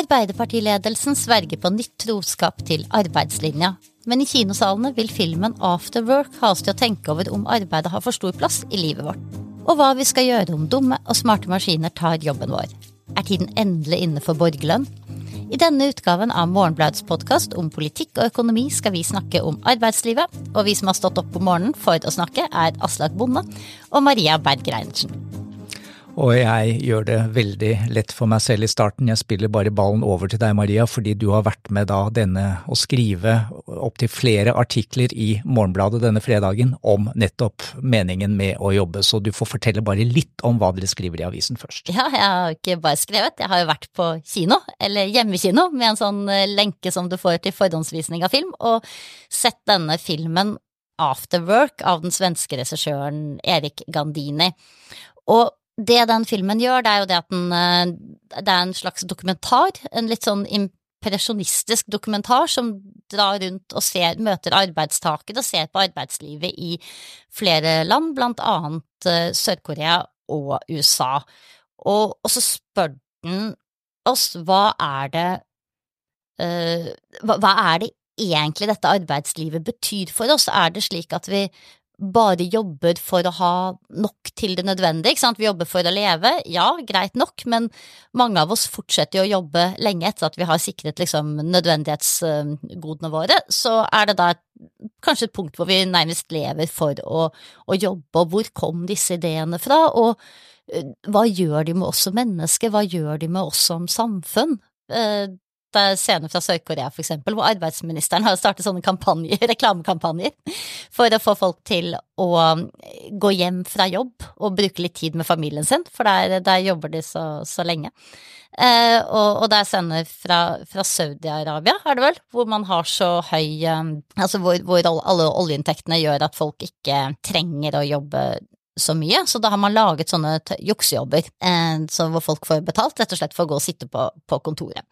Arbeiderpartiledelsen sverger på nytt troskap til arbeidslinja, men i kinosalene vil filmen After Work ha oss til å tenke over om arbeidet har for stor plass i livet vårt, og hva vi skal gjøre om dumme og smarte maskiner tar jobben vår. Er tiden endelig inne for borgerlønn? I denne utgaven av Morgenbladets podkast om politikk og økonomi skal vi snakke om arbeidslivet, og vi som har stått opp om morgenen for å snakke, er Aslak Bonde og Maria Berg Reinertsen. Og jeg gjør det veldig lett for meg selv i starten. Jeg spiller bare ballen over til deg, Maria, fordi du har vært med da denne å skrive opptil flere artikler i Morgenbladet denne fredagen om nettopp meningen med å jobbe. Så du får fortelle bare litt om hva dere skriver i avisen først. Ja, jeg har ikke bare skrevet, jeg har jo vært på kino, eller hjemmekino, med en sånn eh, lenke som du får til forhåndsvisning av film, og sett denne filmen After Work av den svenske regissøren Erik Gandini. Og det den filmen gjør, det er jo det at den eh, Det er en slags dokumentar, en litt sånn impresjonistisk dokumentar som drar rundt og ser, møter arbeidstakere og ser på arbeidslivet i flere land, blant annet eh, Sør-Korea og USA. Og, og, så spør den oss hva er det uh, hva, hva er det egentlig dette arbeidslivet betyr for oss? Er det slik at vi bare jobber for å ha nok til det nødvendige, ikke sant. Vi jobber for å leve, ja, greit nok, men mange av oss fortsetter jo å jobbe lenge etter at vi har sikret liksom nødvendighetsgodene våre. Så er det da kanskje et punkt hvor vi nærmest lever for å, å jobbe, og hvor kom disse ideene fra, og eh, hva gjør de med oss som mennesker, hva gjør de med oss som samfunn? Eh, scener fra Sør-Korea, eksempel, hvor arbeidsministeren har startet sånne kampanjer, reklamekampanjer for å få folk til å um, gå hjem fra jobb og bruke litt tid med familien sin, for der, der jobber de så, så lenge. Eh, og, og, det er scener fra, fra Saudi-Arabia, er det vel, hvor man har så høy um, Altså hvor, hvor alle oljeinntektene gjør at folk ikke trenger å jobbe så mye, så da har man laget sånne juksejobber eh, hvor folk får betalt rett og slett for å gå og sitte på, på kontoret.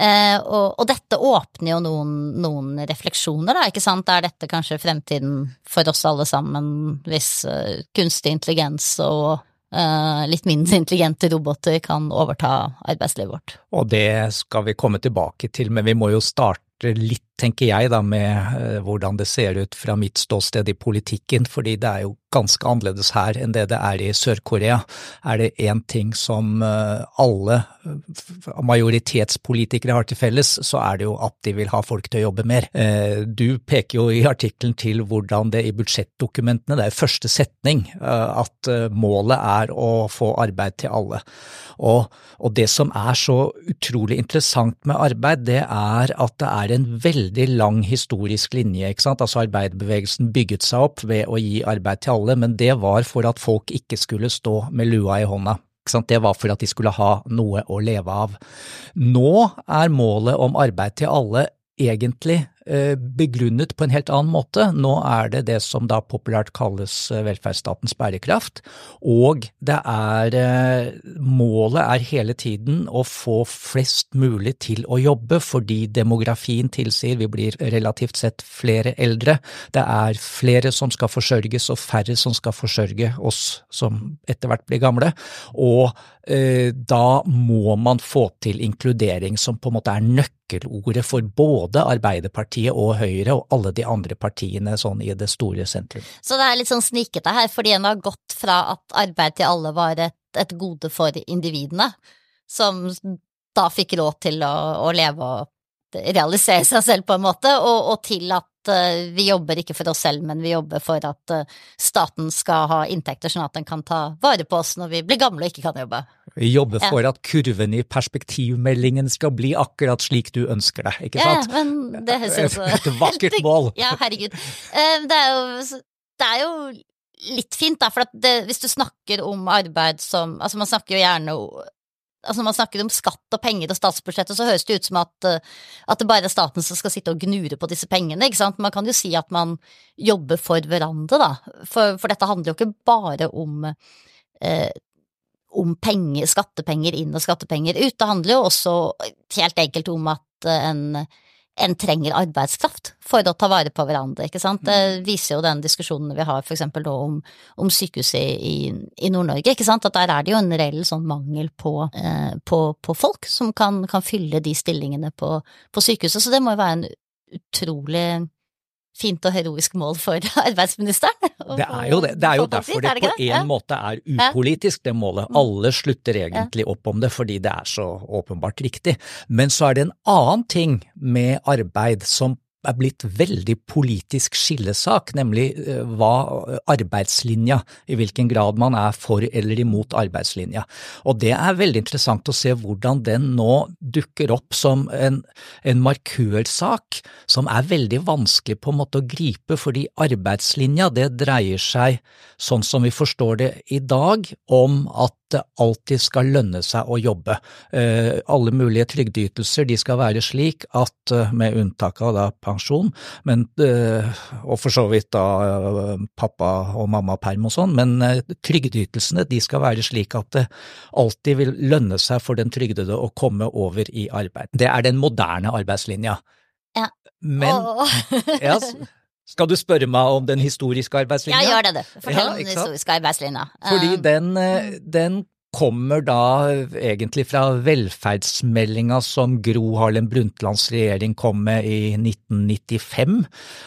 Eh, og, og, dette åpner jo noen, noen, refleksjoner, da, ikke sant. Er dette kanskje fremtiden for oss alle sammen, hvis uh, kunstig intelligens og uh, litt mindre intelligente roboter kan overta arbeidslivet vårt? Og det skal vi komme tilbake til, men vi må jo starte litt, tenker jeg, da, med uh, hvordan det ser ut fra mitt ståsted i politikken, fordi det er jo ganske annerledes her enn det det er i Sør-Korea. Er det én ting som eh, alle majoritetspolitikere har til felles, så er det jo at de vil ha folk til å jobbe mer. Eh, du peker jo i artikkelen til hvordan det i budsjettdokumentene, det er første setning, eh, at målet er å få arbeid til alle. Og, og det som er så utrolig interessant med arbeid, det er at det er en veldig lang historisk linje. ikke sant? Altså Arbeiderbevegelsen bygget seg opp ved å gi arbeid til alle men det var for at folk ikke skulle stå med lua i hånda. Ikke sant? Det var for at de skulle ha noe å leve av. Nå er målet om arbeid til alle egentlig begrunnet på en helt annen måte. Nå er det det som da populært kalles eh, velferdsstatens bærekraft, og det er eh, Målet er hele tiden å få flest mulig til å jobbe, fordi demografien tilsier vi blir relativt sett flere eldre. Det er flere som skal forsørges og færre som skal forsørge oss som etter hvert blir gamle, og da må man få til inkludering, som på en måte er nøkkelordet for både Arbeiderpartiet Arbeiderpartiet og Høyre og alle de andre partiene sånn i det store sentrum. Så det er litt sånn snikete her, fordi en har gått fra at arbeid til alle var et, et gode for individene, som da fikk råd til å, å leve og realisere seg selv på en måte, og, og til at uh, vi jobber ikke for oss selv, men vi jobber for at uh, staten skal ha inntekter sånn at den kan ta vare på oss når vi blir gamle og ikke kan jobbe. Vi jobber for at kurven i perspektivmeldingen skal bli akkurat slik du ønsker det, ikke sant? Ja, men det høres så Et vakkert mål! ja, herregud. Uh, det, er jo, det er jo litt fint, da, for det, hvis du snakker om arbeid som Altså, man snakker jo gjerne altså Når man snakker om skatt og penger og statsbudsjettet, så høres det ut som at, eh, at det bare er staten som skal sitte og gnure på disse pengene. ikke sant? Man kan jo si at man jobber for hverandre, da. For, for dette handler jo ikke bare om, eh, om penger, skattepenger inn og skattepenger ut. Det handler jo også helt enkelt om at en en trenger arbeidskraft for å ta vare på hverandre, ikke sant. Det viser jo den diskusjonen vi har for eksempel nå om, om sykehuset i, i Nord-Norge, ikke sant. At der er det jo en reell sånn mangel på, eh, på, på folk som kan, kan, fylle de stillingene på, på sykehuset. Så det må jo være en utrolig fint og heroisk mål for arbeidsministeren. Det er jo det. Det er jo derfor det på en måte er upolitisk, det målet. Mm. Alle slutter egentlig opp om det fordi det er så åpenbart riktig. Men så er det en annen ting med arbeid som er blitt veldig politisk skillesak, nemlig eh, hva arbeidslinja, i hvilken grad man er for eller imot arbeidslinja. Og det er veldig interessant å se hvordan den nå dukker opp som en, en markørsak som er veldig vanskelig på en måte å gripe, fordi arbeidslinja det dreier seg, sånn som vi forstår det i dag, om at det alltid skal lønne seg å jobbe. Eh, alle mulige trygdeytelser de skal være slik at, eh, med unntak av da pensjon, men, eh, og for så vidt da pappa og mamma-perm og sånn, men trygdeytelsene de skal være slik at det alltid vil lønne seg for den trygdede å komme over i arbeid. Det er den moderne arbeidslinja. Ja. Men ja, skal du spørre meg om den historiske arbeidslinja? Ja, gjør det, du. Fortell ja, om den historiske arbeidslinja. Fordi um, den, eh, den kommer da egentlig fra velferdsmeldinga som Gro Harlem Brundtlands regjering kom med i 1995,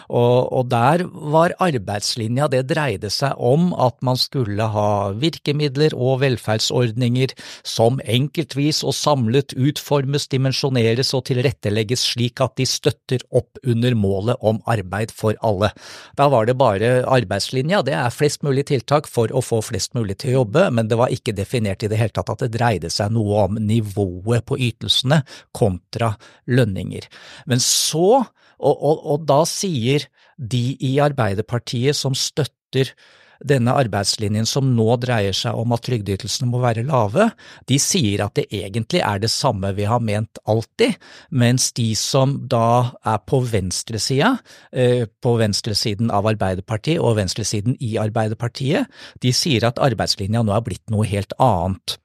og, og, der var arbeidslinja det dreide seg om at man skulle ha virkemidler og velferdsordninger som enkeltvis og samlet utformes, dimensjoneres og tilrettelegges slik at de støtter opp under målet om arbeid for alle. Da var det bare arbeidslinja, det er flest mulig tiltak for å få flest mulig til å jobbe, men det var ikke definert definert i det hele tatt at det dreide seg noe om nivået på ytelsene kontra lønninger. Men så, og, og, og da sier de i Arbeiderpartiet som støtter denne arbeidslinjen som nå dreier seg om at trygdeytelsene må være lave, de sier at det egentlig er det samme vi har ment alltid, mens de som da er på venstresida, eh, på venstresiden av Arbeiderpartiet og venstresiden i Arbeiderpartiet, de sier at arbeidslinja nå er blitt noe helt annet.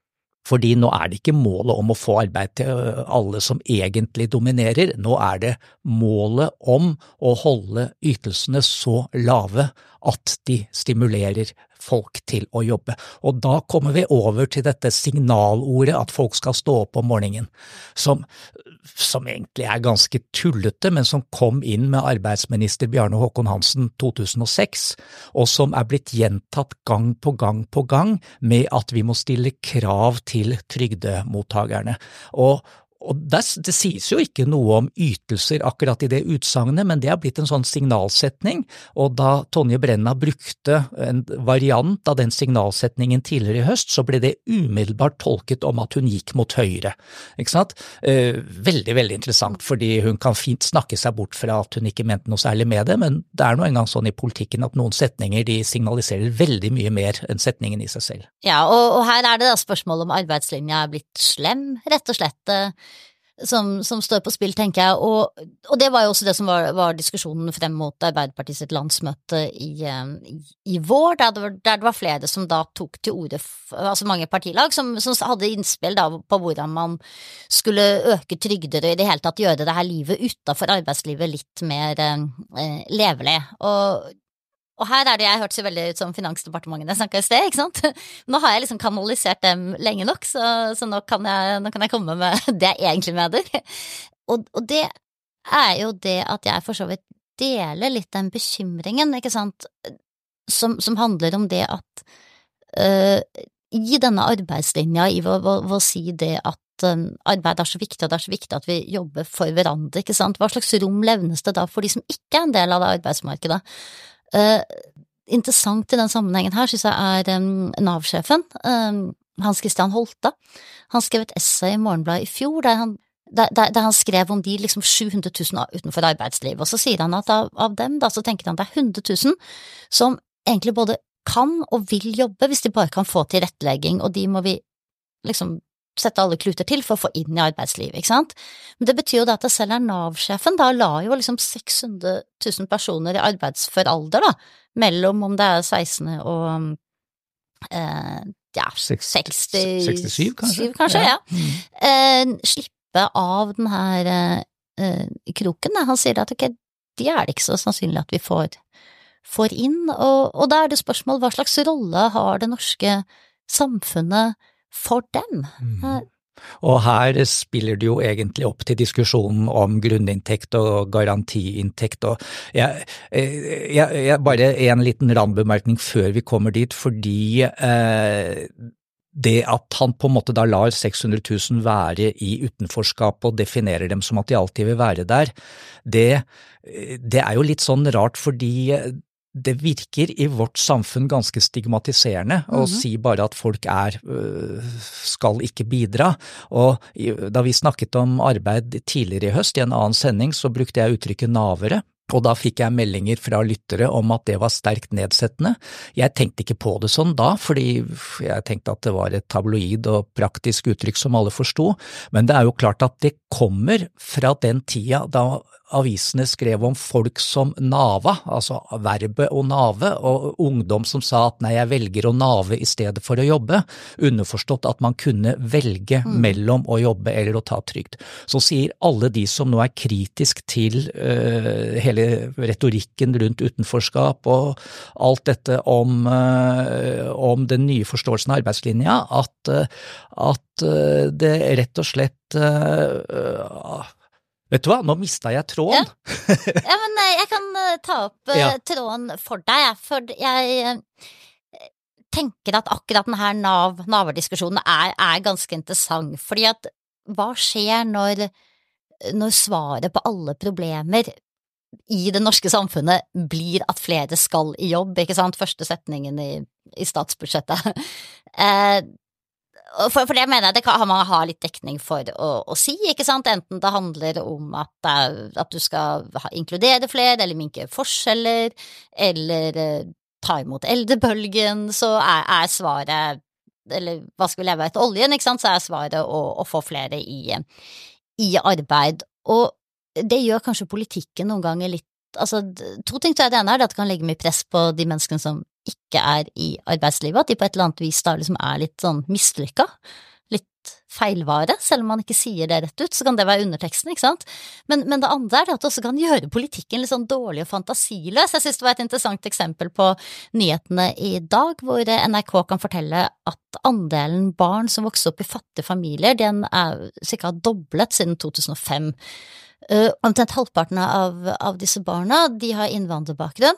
Fordi nå er det ikke målet om å få arbeid til øh, alle som egentlig dominerer, nå er det målet om å holde ytelsene så lave at de stimulerer folk til å jobbe. Og da kommer vi over til dette signalordet at folk skal stå opp om morgenen, som, som egentlig er ganske tullete, men som kom inn med arbeidsminister Bjarne Håkon Hansen 2006, og som er blitt gjentatt gang på gang på gang med at vi må stille krav til trygdemottakerne. Og, og det, det, sies jo ikke noe om ytelser akkurat i det utsagnet, men det er blitt en sånn signalsetning, og da Tonje Brenna brukte en variant av den signalsetningen tidligere i høst, så ble det umiddelbart tolket om at hun gikk mot høyre. Ikke sant? Eh, veldig, veldig interessant, fordi hun kan fint snakke seg bort fra at hun ikke mente noe særlig med det, men det er nå engang sånn i politikken at noen setninger de signaliserer veldig mye mer enn setningen i seg selv. Ja, og, og her er det da spørsmålet om arbeidslinja er blitt slem, rett og slett som, som, står på spill, tenker jeg. Og, og, det var jo også det som var, var diskusjonen frem mot Arbeiderpartiets landsmøte i, eh, i, i vår, der det, var, der det, var, flere som da tok til orde, altså mange partilag, som, som hadde innspill da på hvordan man skulle øke trygder og i det hele tatt gjøre det her livet utafor arbeidslivet litt mer eh, levelig. Og og her er det jeg hørtes veldig ut som Finansdepartementet jeg snakka i sted, ikke sant. Nå har jeg liksom kanalisert dem lenge nok, så, så nå, kan jeg, nå, kan jeg, komme med det jeg egentlig mener. Og, og, det er jo det at jeg for så vidt deler litt den bekymringen, ikke sant, som, som handler om det at uh, i denne arbeidslinja, i å, si det at um, arbeid er så viktig, og det er så viktig at vi jobber for hverandre, ikke sant, hva slags rom levnes det da for de som ikke er en del av det arbeidsmarkedet? Uh, interessant i den sammenhengen her syns jeg er um, Nav-sjefen, um, Hans Christian Holte. Han skrev et essay i Morgenbladet i fjor der han, der, der han, skrev om de liksom 700 000 utenfor arbeidslivet, og så sier han at av, av, dem da så tenker han det er 100 000 som egentlig både kan og vil jobbe hvis de bare kan få tilrettelegging, og de må vi liksom sette alle kluter til for å få inn i arbeidslivet, ikke sant. Men det betyr jo da at selv er Nav-sjefen, da la jo liksom 600 000 personer i arbeidsfør alder, da, mellom om det er 16. og eh, ja, 60, 67, kanskje? kanskje ja. ja. Eh, slippe av den her eh, kroken. Da. Han sier at ok, de er det ikke så sannsynlig at vi får, får inn, og, og da er det spørsmål hva slags rolle har det norske samfunnet for dem? Mm. Uh, og her spiller det jo egentlig opp til diskusjonen om grunninntekt og garantiinntekt. Og jeg, jeg, jeg, bare en liten randbemerkning før vi kommer dit, fordi eh, det at han på en måte da lar 600 000 være i utenforskap og definerer dem som at de alltid vil være der, det, det er jo litt sånn rart fordi det virker i vårt samfunn ganske stigmatiserende mm -hmm. å si bare at folk er øh, skal ikke bidra. Og da vi snakket om arbeid tidligere i høst i en annen sending, så brukte jeg uttrykket navere. Og da fikk jeg meldinger fra lyttere om at det var sterkt nedsettende. Jeg tenkte ikke på det sånn da, fordi jeg tenkte at det var et tabloid og praktisk uttrykk som alle forsto, men det er jo klart at det kommer fra den tida da avisene skrev om folk som nava, altså verbet å nave, og ungdom som sa at nei, jeg velger å nave i stedet for å jobbe, underforstått at man kunne velge mm. mellom å jobbe eller å ta trygd. Så sier alle de som nå er kritisk til uh, hele retorikken rundt utenforskap og alt dette om, uh, om den nye forståelsen av arbeidslinja, at, uh, at det rett og slett Vet du hva, nå mista jeg tråden. Ja, ja men eh, jeg kan eh, ta opp uh, ja. tråden for deg, for jeg tenker at akkurat denne Nav, Naver-diskusjonen er, er, ganske interessant. Fordi at hva skjer når, når svaret på alle problemer i det norske samfunnet blir at flere skal i jobb, ikke sant? Første setningen i, i statsbudsjettet. Eh, for, for, det mener jeg det kan man ha litt dekning for å, å, si, ikke sant, enten det handler om at, at du skal inkludere flere, eller minke forskjeller, eller uh, ta imot eldrebølgen, så er, er, svaret, eller hva skal vi leve av etter oljen, ikke sant, så er svaret å, å få flere i, i arbeid. Og det gjør kanskje politikken noen ganger litt Altså, to ting tror jeg. Det ene er at det kan legge mye press på de menneskene som ikke er i arbeidslivet, at de på et eller annet vis da liksom er litt sånn mislykka. Litt feilvare, selv om man ikke sier det rett ut, så kan det være underteksten, ikke sant. Men, men det andre er det at det også kan gjøre politikken litt sånn dårlig og fantasiløs. Jeg synes det var et interessant eksempel på nyhetene i dag, hvor NRK kan fortelle at andelen barn som vokser opp i fattige familier, den er ca. doblet siden 2005. Uh, omtrent halvparten av, av, disse barna de har innvandrerbakgrunn,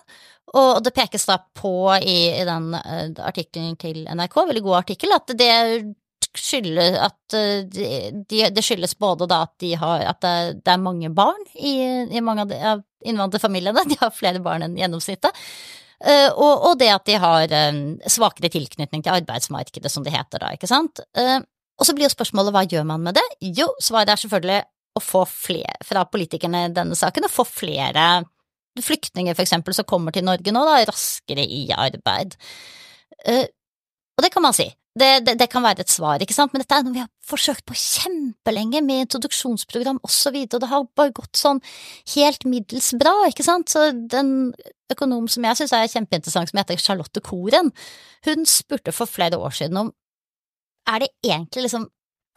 og det pekes da på i, i den uh, artikkelen til NRK, veldig god artikkel, at det skyldes at uh, de, det skyldes både da at de har at det, det er mange barn i, i mange av, de, av, innvandrerfamiliene, de har flere barn enn gjennomsnittet. Uh, og, og, det at de har um, svakere tilknytning til arbeidsmarkedet, som det heter da, ikke sant. Uh, og så blir jo spørsmålet hva gjør man med det? Jo, svaret er selvfølgelig å få flere, fra politikerne i denne saken, å få flere flyktninger, for eksempel, som kommer til Norge nå, da, raskere i arbeid. Uh, og det kan man si. Det, det, det, kan være et svar, ikke sant, men dette er noe vi har forsøkt på kjempelenge med introduksjonsprogram og så videre, og det har bare gått sånn helt middels bra, ikke sant, så den økonom som jeg synes er kjempeinteressant, som heter Charlotte Koren, hun spurte for flere år siden om er det egentlig liksom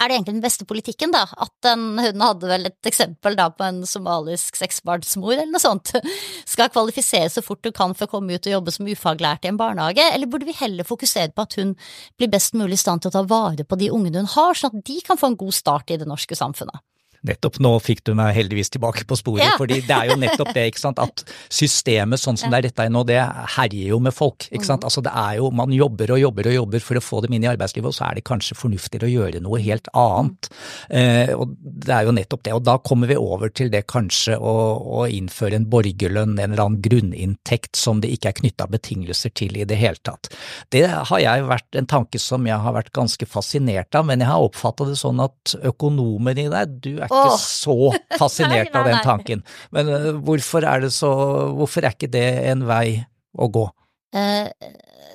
er det egentlig den beste politikken, da? At den, hun hadde vel et eksempel da på en somalisk seksbarnsmor eller noe sånt, skal kvalifisere så fort hun kan for å komme ut og jobbe som ufaglært i en barnehage, eller burde vi heller fokusere på at hun blir best mulig i stand til å ta vare på de ungene hun har, sånn at de kan få en god start i det norske samfunnet? Nettopp nå fikk du meg heldigvis tilbake på sporet, ja. fordi det er jo nettopp det, ikke sant. At systemet sånn som det er retta i nå, det herjer jo med folk, ikke sant. Mm. Altså det er jo, man jobber og jobber og jobber for å få dem inn i arbeidslivet, og så er det kanskje fornuftigere å gjøre noe helt annet. Eh, og det er jo nettopp det. Og da kommer vi over til det kanskje å, å innføre en borgerlønn, en eller annen grunninntekt som det ikke er knytta betingelser til i det hele tatt. Det har jeg vært en tanke som jeg har vært ganske fascinert av, men jeg har oppfatta det sånn at økonomer i deg, du er ikke så fascinert av den tanken. Men uh, hvorfor er det så Hvorfor er ikke det en vei å gå? Uh,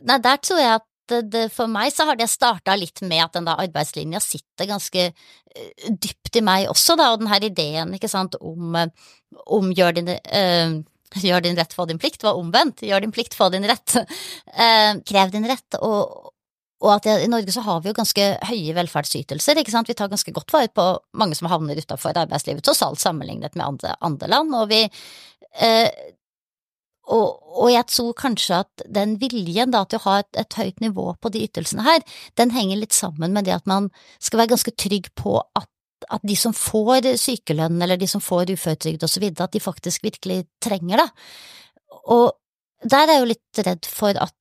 nei, der tror jeg at det, for meg så har det starta litt med at den der arbeidslinja sitter ganske uh, dypt i meg også, da, og den her ideen, ikke sant, om, om gjør din Gjør din rett, få din plikt, var omvendt. Gjør din plikt, få din rett. krev din rett. Og, og at i Norge så har vi jo ganske høye velferdsytelser, ikke sant. Vi tar ganske godt vare på mange som havner utafor arbeidslivet, tross alt sammenlignet med andre, andre land. Og vi eh, og, og, jeg tror kanskje at den viljen da, til å ha et, et, høyt nivå på de ytelsene her, den henger litt sammen med det at man skal være ganske trygg på at, at de som får sykelønn eller de som får uføretrygd videre, at de faktisk virkelig trenger det. Og der er jeg jo litt redd for at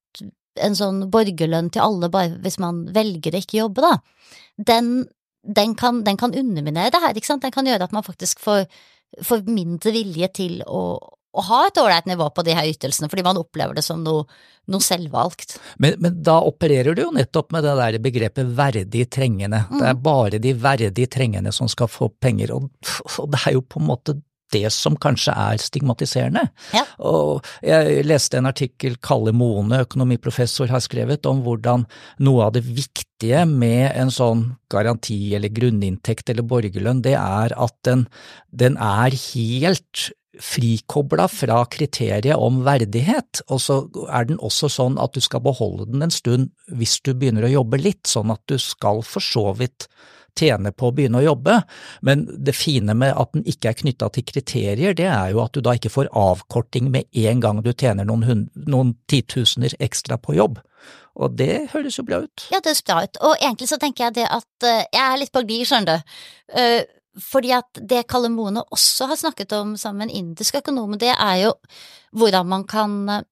en sånn borgerlønn til alle bare hvis man velger å ikke jobbe, da, den, den, kan, den kan, underminere det her, ikke sant. Den kan gjøre at man faktisk får, får mindre vilje til å, å ha et ålreit nivå på de her ytelsene, fordi man opplever det som noe, noe selvvalgt. Men, men, da opererer du jo nettopp med det der begrepet verdig trengende. Mm. Det er bare de verdig trengende som skal få penger, og, og det er jo på en måte det som kanskje er stigmatiserende. Ja. Og jeg leste en artikkel Kalle Mone, økonomiprofessor, har skrevet om hvordan noe av det viktige med en sånn garanti eller grunninntekt eller borgerlønn, det er at den, den er helt frikobla fra kriteriet om verdighet, og så er den også sånn at du skal beholde den en stund hvis du begynner å jobbe litt, sånn at du skal for så vidt tjene på å begynne å jobbe, men det fine med at den ikke er knytta til kriterier, det er jo at du da ikke får avkorting med en gang du tjener noen, noen titusener ekstra på jobb. Og det høres jo bra ut. Ja, det høres bra ut, og egentlig så tenker jeg det at uh, jeg er litt på glid, skjønner du. Uh, fordi at det Kalle Moene også har snakket om sammen med en indisk økonom, det er jo hvordan man kan uh,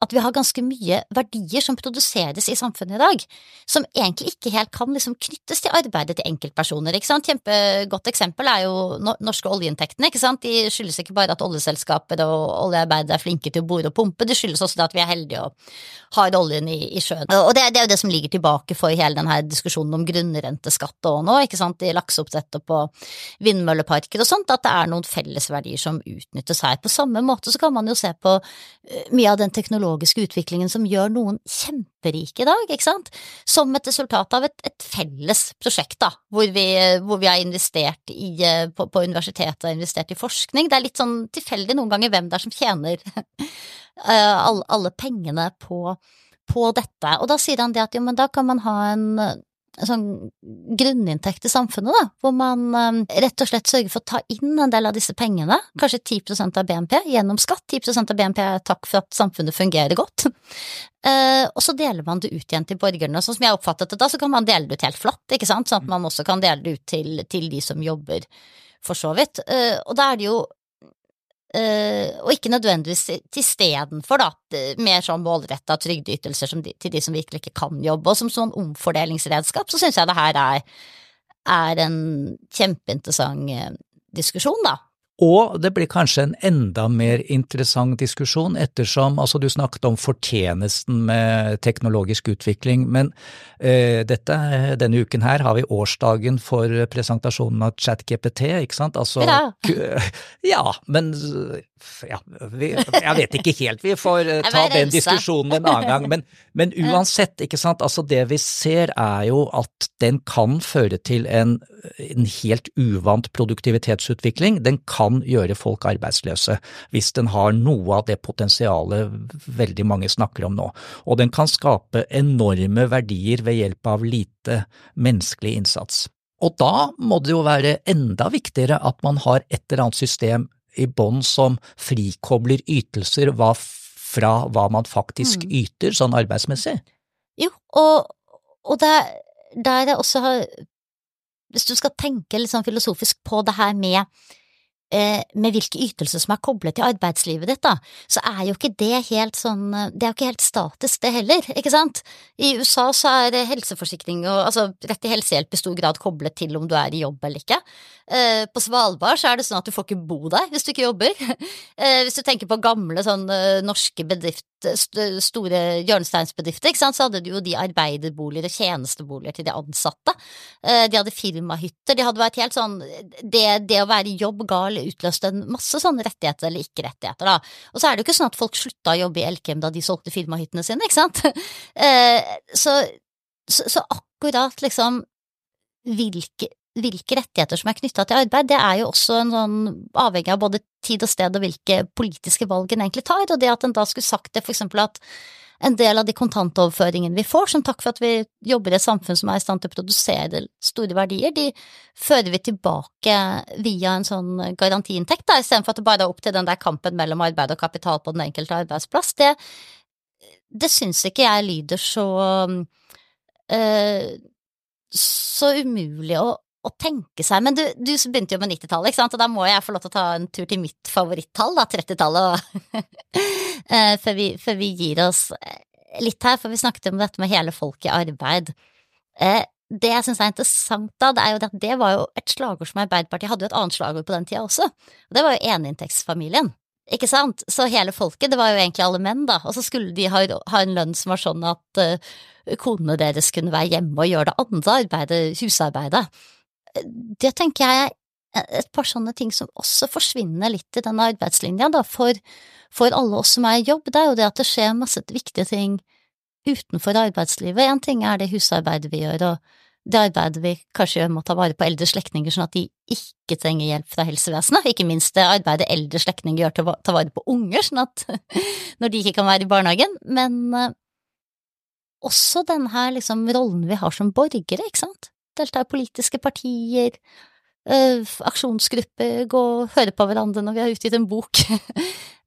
at vi har ganske mye verdier som produseres i samfunnet i dag, som egentlig ikke helt kan liksom knyttes til arbeidet til enkeltpersoner. ikke sant? Kjempegodt eksempel er jo norske oljeinntektene. ikke sant? De skyldes ikke bare at oljeselskaper og oljearbeidere er flinke til å bore og pumpe, det skyldes også at vi er heldige og har oljen i, i sjøen. Og det, det, er jo det som ligger tilbake for hele denne diskusjonen om grunnrenteskatt og nå, ikke sant, i lakseoppdrett og på vindmølleparker og sånt, at det er noen fellesverdier som utnyttes her. På samme måte så kan man jo se på eh, mye av den teknologien teknologiske utviklingen som gjør noen kjemperike i dag, ikke sant, som et resultat av et, et felles prosjekt, da, hvor vi, hvor vi har investert i, eh, på, på universitetet og investert i forskning. Det er litt sånn tilfeldig noen ganger hvem det er som tjener eh, alle, alle pengene på, på dette. Og da sier han det at jo, men da kan man ha en sånn grunninntekt i samfunnet, da, hvor man um, rett og slett sørger for å ta inn en del av disse pengene, kanskje 10% av BNP, gjennom skatt. 10% av BNP er takk for at samfunnet fungerer godt. Uh, og så deler man det ut igjen til borgerne. Sånn som jeg oppfattet det da, så kan man dele det ut helt flatt, ikke sant, sånn at man også kan dele det ut til, til de som jobber, for så vidt. Uh, og da er det jo Uh, og ikke nødvendigvis istedenfor, da, mer sånn målretta trygdeytelser de, til de som virkelig ikke kan jobbe. Og som sånn omfordelingsredskap så syns jeg det her er, er en kjempeinteressant uh, diskusjon, da. Og det blir kanskje en enda mer interessant diskusjon, ettersom altså du snakket om fortjenesten med teknologisk utvikling, men uh, dette, denne uken her har vi årsdagen for presentasjonen av ChatGPT, ikke sant? Altså, ja. ja, men ja, vi, jeg vet ikke helt, vi får uh, ta den diskusjonen en annen gang. Men, men, uansett, ikke sant, altså det vi ser er jo at den kan føre til en, en, helt uvant produktivitetsutvikling. Den kan gjøre folk arbeidsløse hvis den har noe av det potensialet veldig mange snakker om nå. Og den kan skape enorme verdier ved hjelp av lite menneskelig innsats. Og da må det jo være enda viktigere at man har et eller annet system i bånn som frikobler ytelser fra hva man faktisk mm. yter sånn arbeidsmessig. Jo, og, og der, der jeg også har Hvis du skal tenke litt sånn filosofisk på det her med med hvilke ytelser som er koblet til arbeidslivet ditt, da, så er jo ikke det helt sånn Det er jo ikke helt statisk, det heller, ikke sant? I USA så er helseforsikring og altså rett til helsehjelp i stor grad koblet til om du er i jobb eller ikke. Eh, på Svalbard så er det sånn at du får ikke bo der hvis du ikke jobber. Eh, hvis du tenker på gamle sånn norske bedrift, store hjørnesteinsbedrifter, ikke sant, så hadde du jo de arbeiderboliger og tjenesteboliger til de ansatte. De hadde firmahytter, de hadde vært helt sånn Det, å være i jobb ga utløst en masse sånne rettigheter eller ikke-rettigheter, da. Og så er det jo ikke sånn at folk slutta å jobbe i Elkem da de solgte firmahyttene sine, ikke sant? Eh, så, så, så akkurat liksom hvilke, hvilke rettigheter som er knytta til arbeid, det er jo også en sånn avhengig av både tid og sted og hvilke politiske valg en egentlig tar, og det at en da skulle sagt det for eksempel at en del av de kontantoverføringene vi får, som takk for at vi jobber i et samfunn som er i stand til å produsere store verdier, de fører vi tilbake via en sånn garantiinntekt, da, istedenfor at det bare er opp til den der kampen mellom arbeid og kapital på den enkelte arbeidsplass. Det, det syns ikke jeg lyder så øh, så umulig å, å tenke seg. Men du, du begynte jo med 90-tallet, ikke sant, og da må jeg få lov til å ta en tur til mitt favorittall, da, 30-tallet, eh, før, vi, før vi gir oss eh, litt her, for vi snakket om dette med hele folket i arbeid. Eh, det jeg syns er interessant da, det er jo at det var jo et slagord som Arbeiderpartiet hadde jo et annet slagord på den tida også, og det var jo eneinntektsfamilien. Ikke sant? Så hele folket, det var jo egentlig alle menn, da, og så skulle de ha, ha en lønn som var sånn at uh, konene deres kunne være hjemme og gjøre det andre arbeidet, husarbeidet det tenker jeg er et par sånne ting som også forsvinner litt i denne arbeidslinja, da, for, for alle oss som er i jobb. Det er jo det at det skjer masse viktige ting utenfor arbeidslivet. En ting er det husarbeidet vi gjør, og det arbeidet vi kanskje gjør med å ta vare på eldre slektninger sånn at de ikke trenger hjelp fra helsevesenet, ikke minst det arbeidet eldre slektninger gjør til å ta vare på unger, sånn at når de ikke kan være i barnehagen, men uh, også denne liksom rollen vi har som borgere, ikke sant? Delta i politiske partier, øh, aksjonsgrupper, gå og høre på hverandre når vi har utgitt en bok.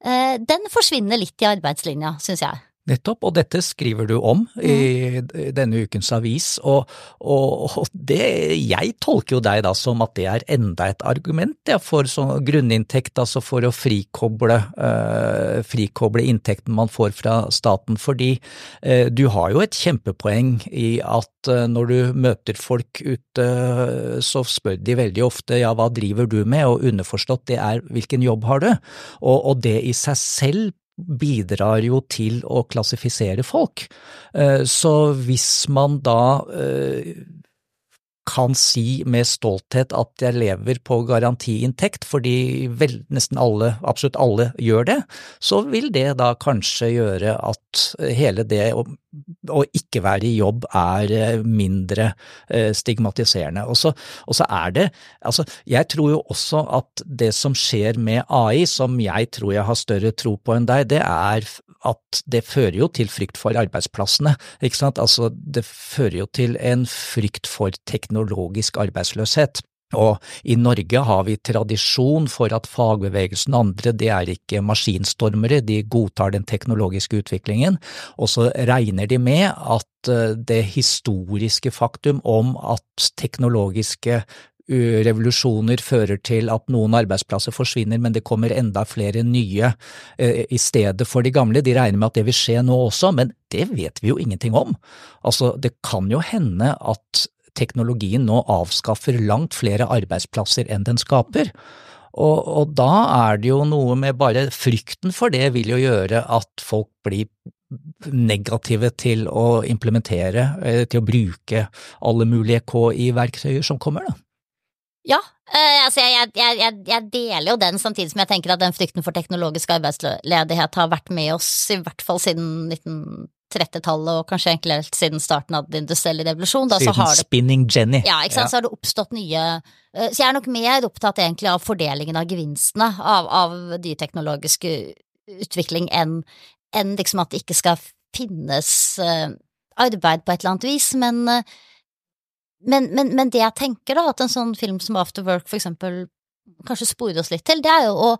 Eh, den forsvinner litt i arbeidslinja, syns jeg. Nettopp, og dette skriver du om i denne ukens avis, og, og, og, det, jeg tolker jo deg da som at det er enda et argument ja, for sånn grunninntekt, altså for å frikoble, eh, frikoble inntekten man får fra staten, fordi eh, du har jo et kjempepoeng i at eh, når du møter folk ute, så spør de veldig ofte ja, hva driver du med, og underforstått det er hvilken jobb har du, og, og det i seg selv bidrar jo til å klassifisere folk. Eh, så hvis man da eh, kan si med stolthet at jeg lever på garantiinntekt, fordi vel, nesten alle, absolutt alle, gjør det, så vil det da kanskje gjøre at hele det å, ikke være i jobb er eh, mindre eh, stigmatiserende. Og så, er det, altså jeg tror jo også at det som skjer med AI, som jeg tror jeg har større tro på enn deg, det er at det fører jo til frykt for arbeidsplassene, ikke sant. Altså det fører jo til en frykt for teknologisk arbeidsløshet. Og i Norge har vi tradisjon for at fagbevegelsen og andre, det er ikke maskinstormere, de godtar den teknologiske utviklingen, og så regner de med at eh, det historiske faktum om at teknologiske revolusjoner fører til at noen arbeidsplasser forsvinner, men det kommer enda flere nye i stedet for de gamle. De regner med at det vil skje nå også, men det vet vi jo ingenting om. Altså, det kan jo hende at teknologien nå avskaffer langt flere arbeidsplasser enn den skaper. Og, og, da er det jo noe med bare frykten for det vil jo gjøre at folk blir negative til å implementere, eh, til å bruke alle mulige KI-verktøyer som kommer, da. Ja, eh, altså jeg, jeg, jeg, jeg, deler jo den, samtidig som jeg tenker at den frykten for teknologisk arbeidsledighet har vært med oss i hvert fall siden 1930-tallet, og kanskje egentlig helt siden starten av den industrielle revolusjon. Da, siden det, Spinning Jenny. Ja, ikke sant, ja. så har det oppstått nye eh, Så jeg er nok mer opptatt egentlig av fordelingen av gevinstene av, av dyreteknologisk utvikling enn, enn liksom at det ikke skal finnes uh, arbeid på et eller annet vis, men uh, men, men, men, det jeg tenker, da, at en sånn film som After Work for eksempel kanskje sporer oss litt til, det er jo å,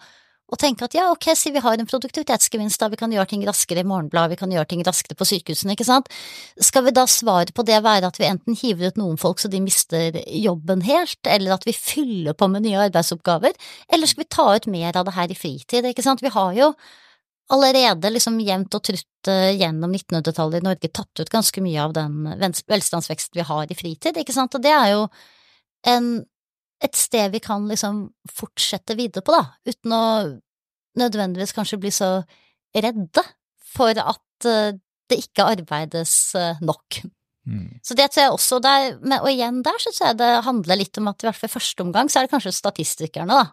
å tenke at ja, ok, si vi har en produktivitetsgevinst, da vi kan gjøre ting raskere i Morgenbladet, vi kan gjøre ting raskere på sykehusene, ikke sant, skal vi da svare på det være at vi enten hiver ut noen folk så de mister jobben helt, eller at vi fyller på med nye arbeidsoppgaver, eller skal vi ta ut mer av det her i fritid, ikke sant, vi har jo allerede liksom jevnt og trutt eh, gjennom 1900-tallet i Norge tatt ut ganske mye av den velstandsveksten vi har i fritid, ikke sant, og det er jo en, et sted vi kan liksom fortsette videre på, da, uten å nødvendigvis kanskje bli så redde for at eh, det ikke arbeides eh, nok. Mm. Så det tror jeg også der, og igjen der syns jeg det handler litt om at i hvert fall i første omgang så er det kanskje statistikerne, da,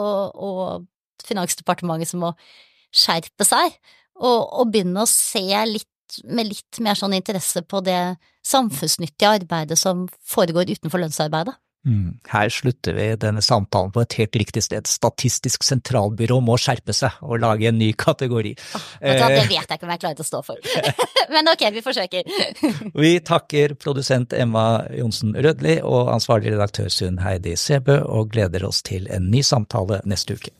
og, og Finansdepartementet som må skjerpe seg, og, og begynne å se litt med litt mer sånn interesse på det samfunnsnyttige arbeidet som foregår utenfor lønnsarbeidet. Mm. Her slutter vi denne samtalen på et helt riktig sted. Statistisk sentralbyrå må skjerpe seg og lage en ny kategori. Oh, det vet jeg ikke om jeg klarer å stå for. Men ok, vi forsøker. vi takker produsent Emma Johnsen Rødli og ansvarlig redaktør Sunn Heidi Sebø, og gleder oss til en ny samtale neste uke.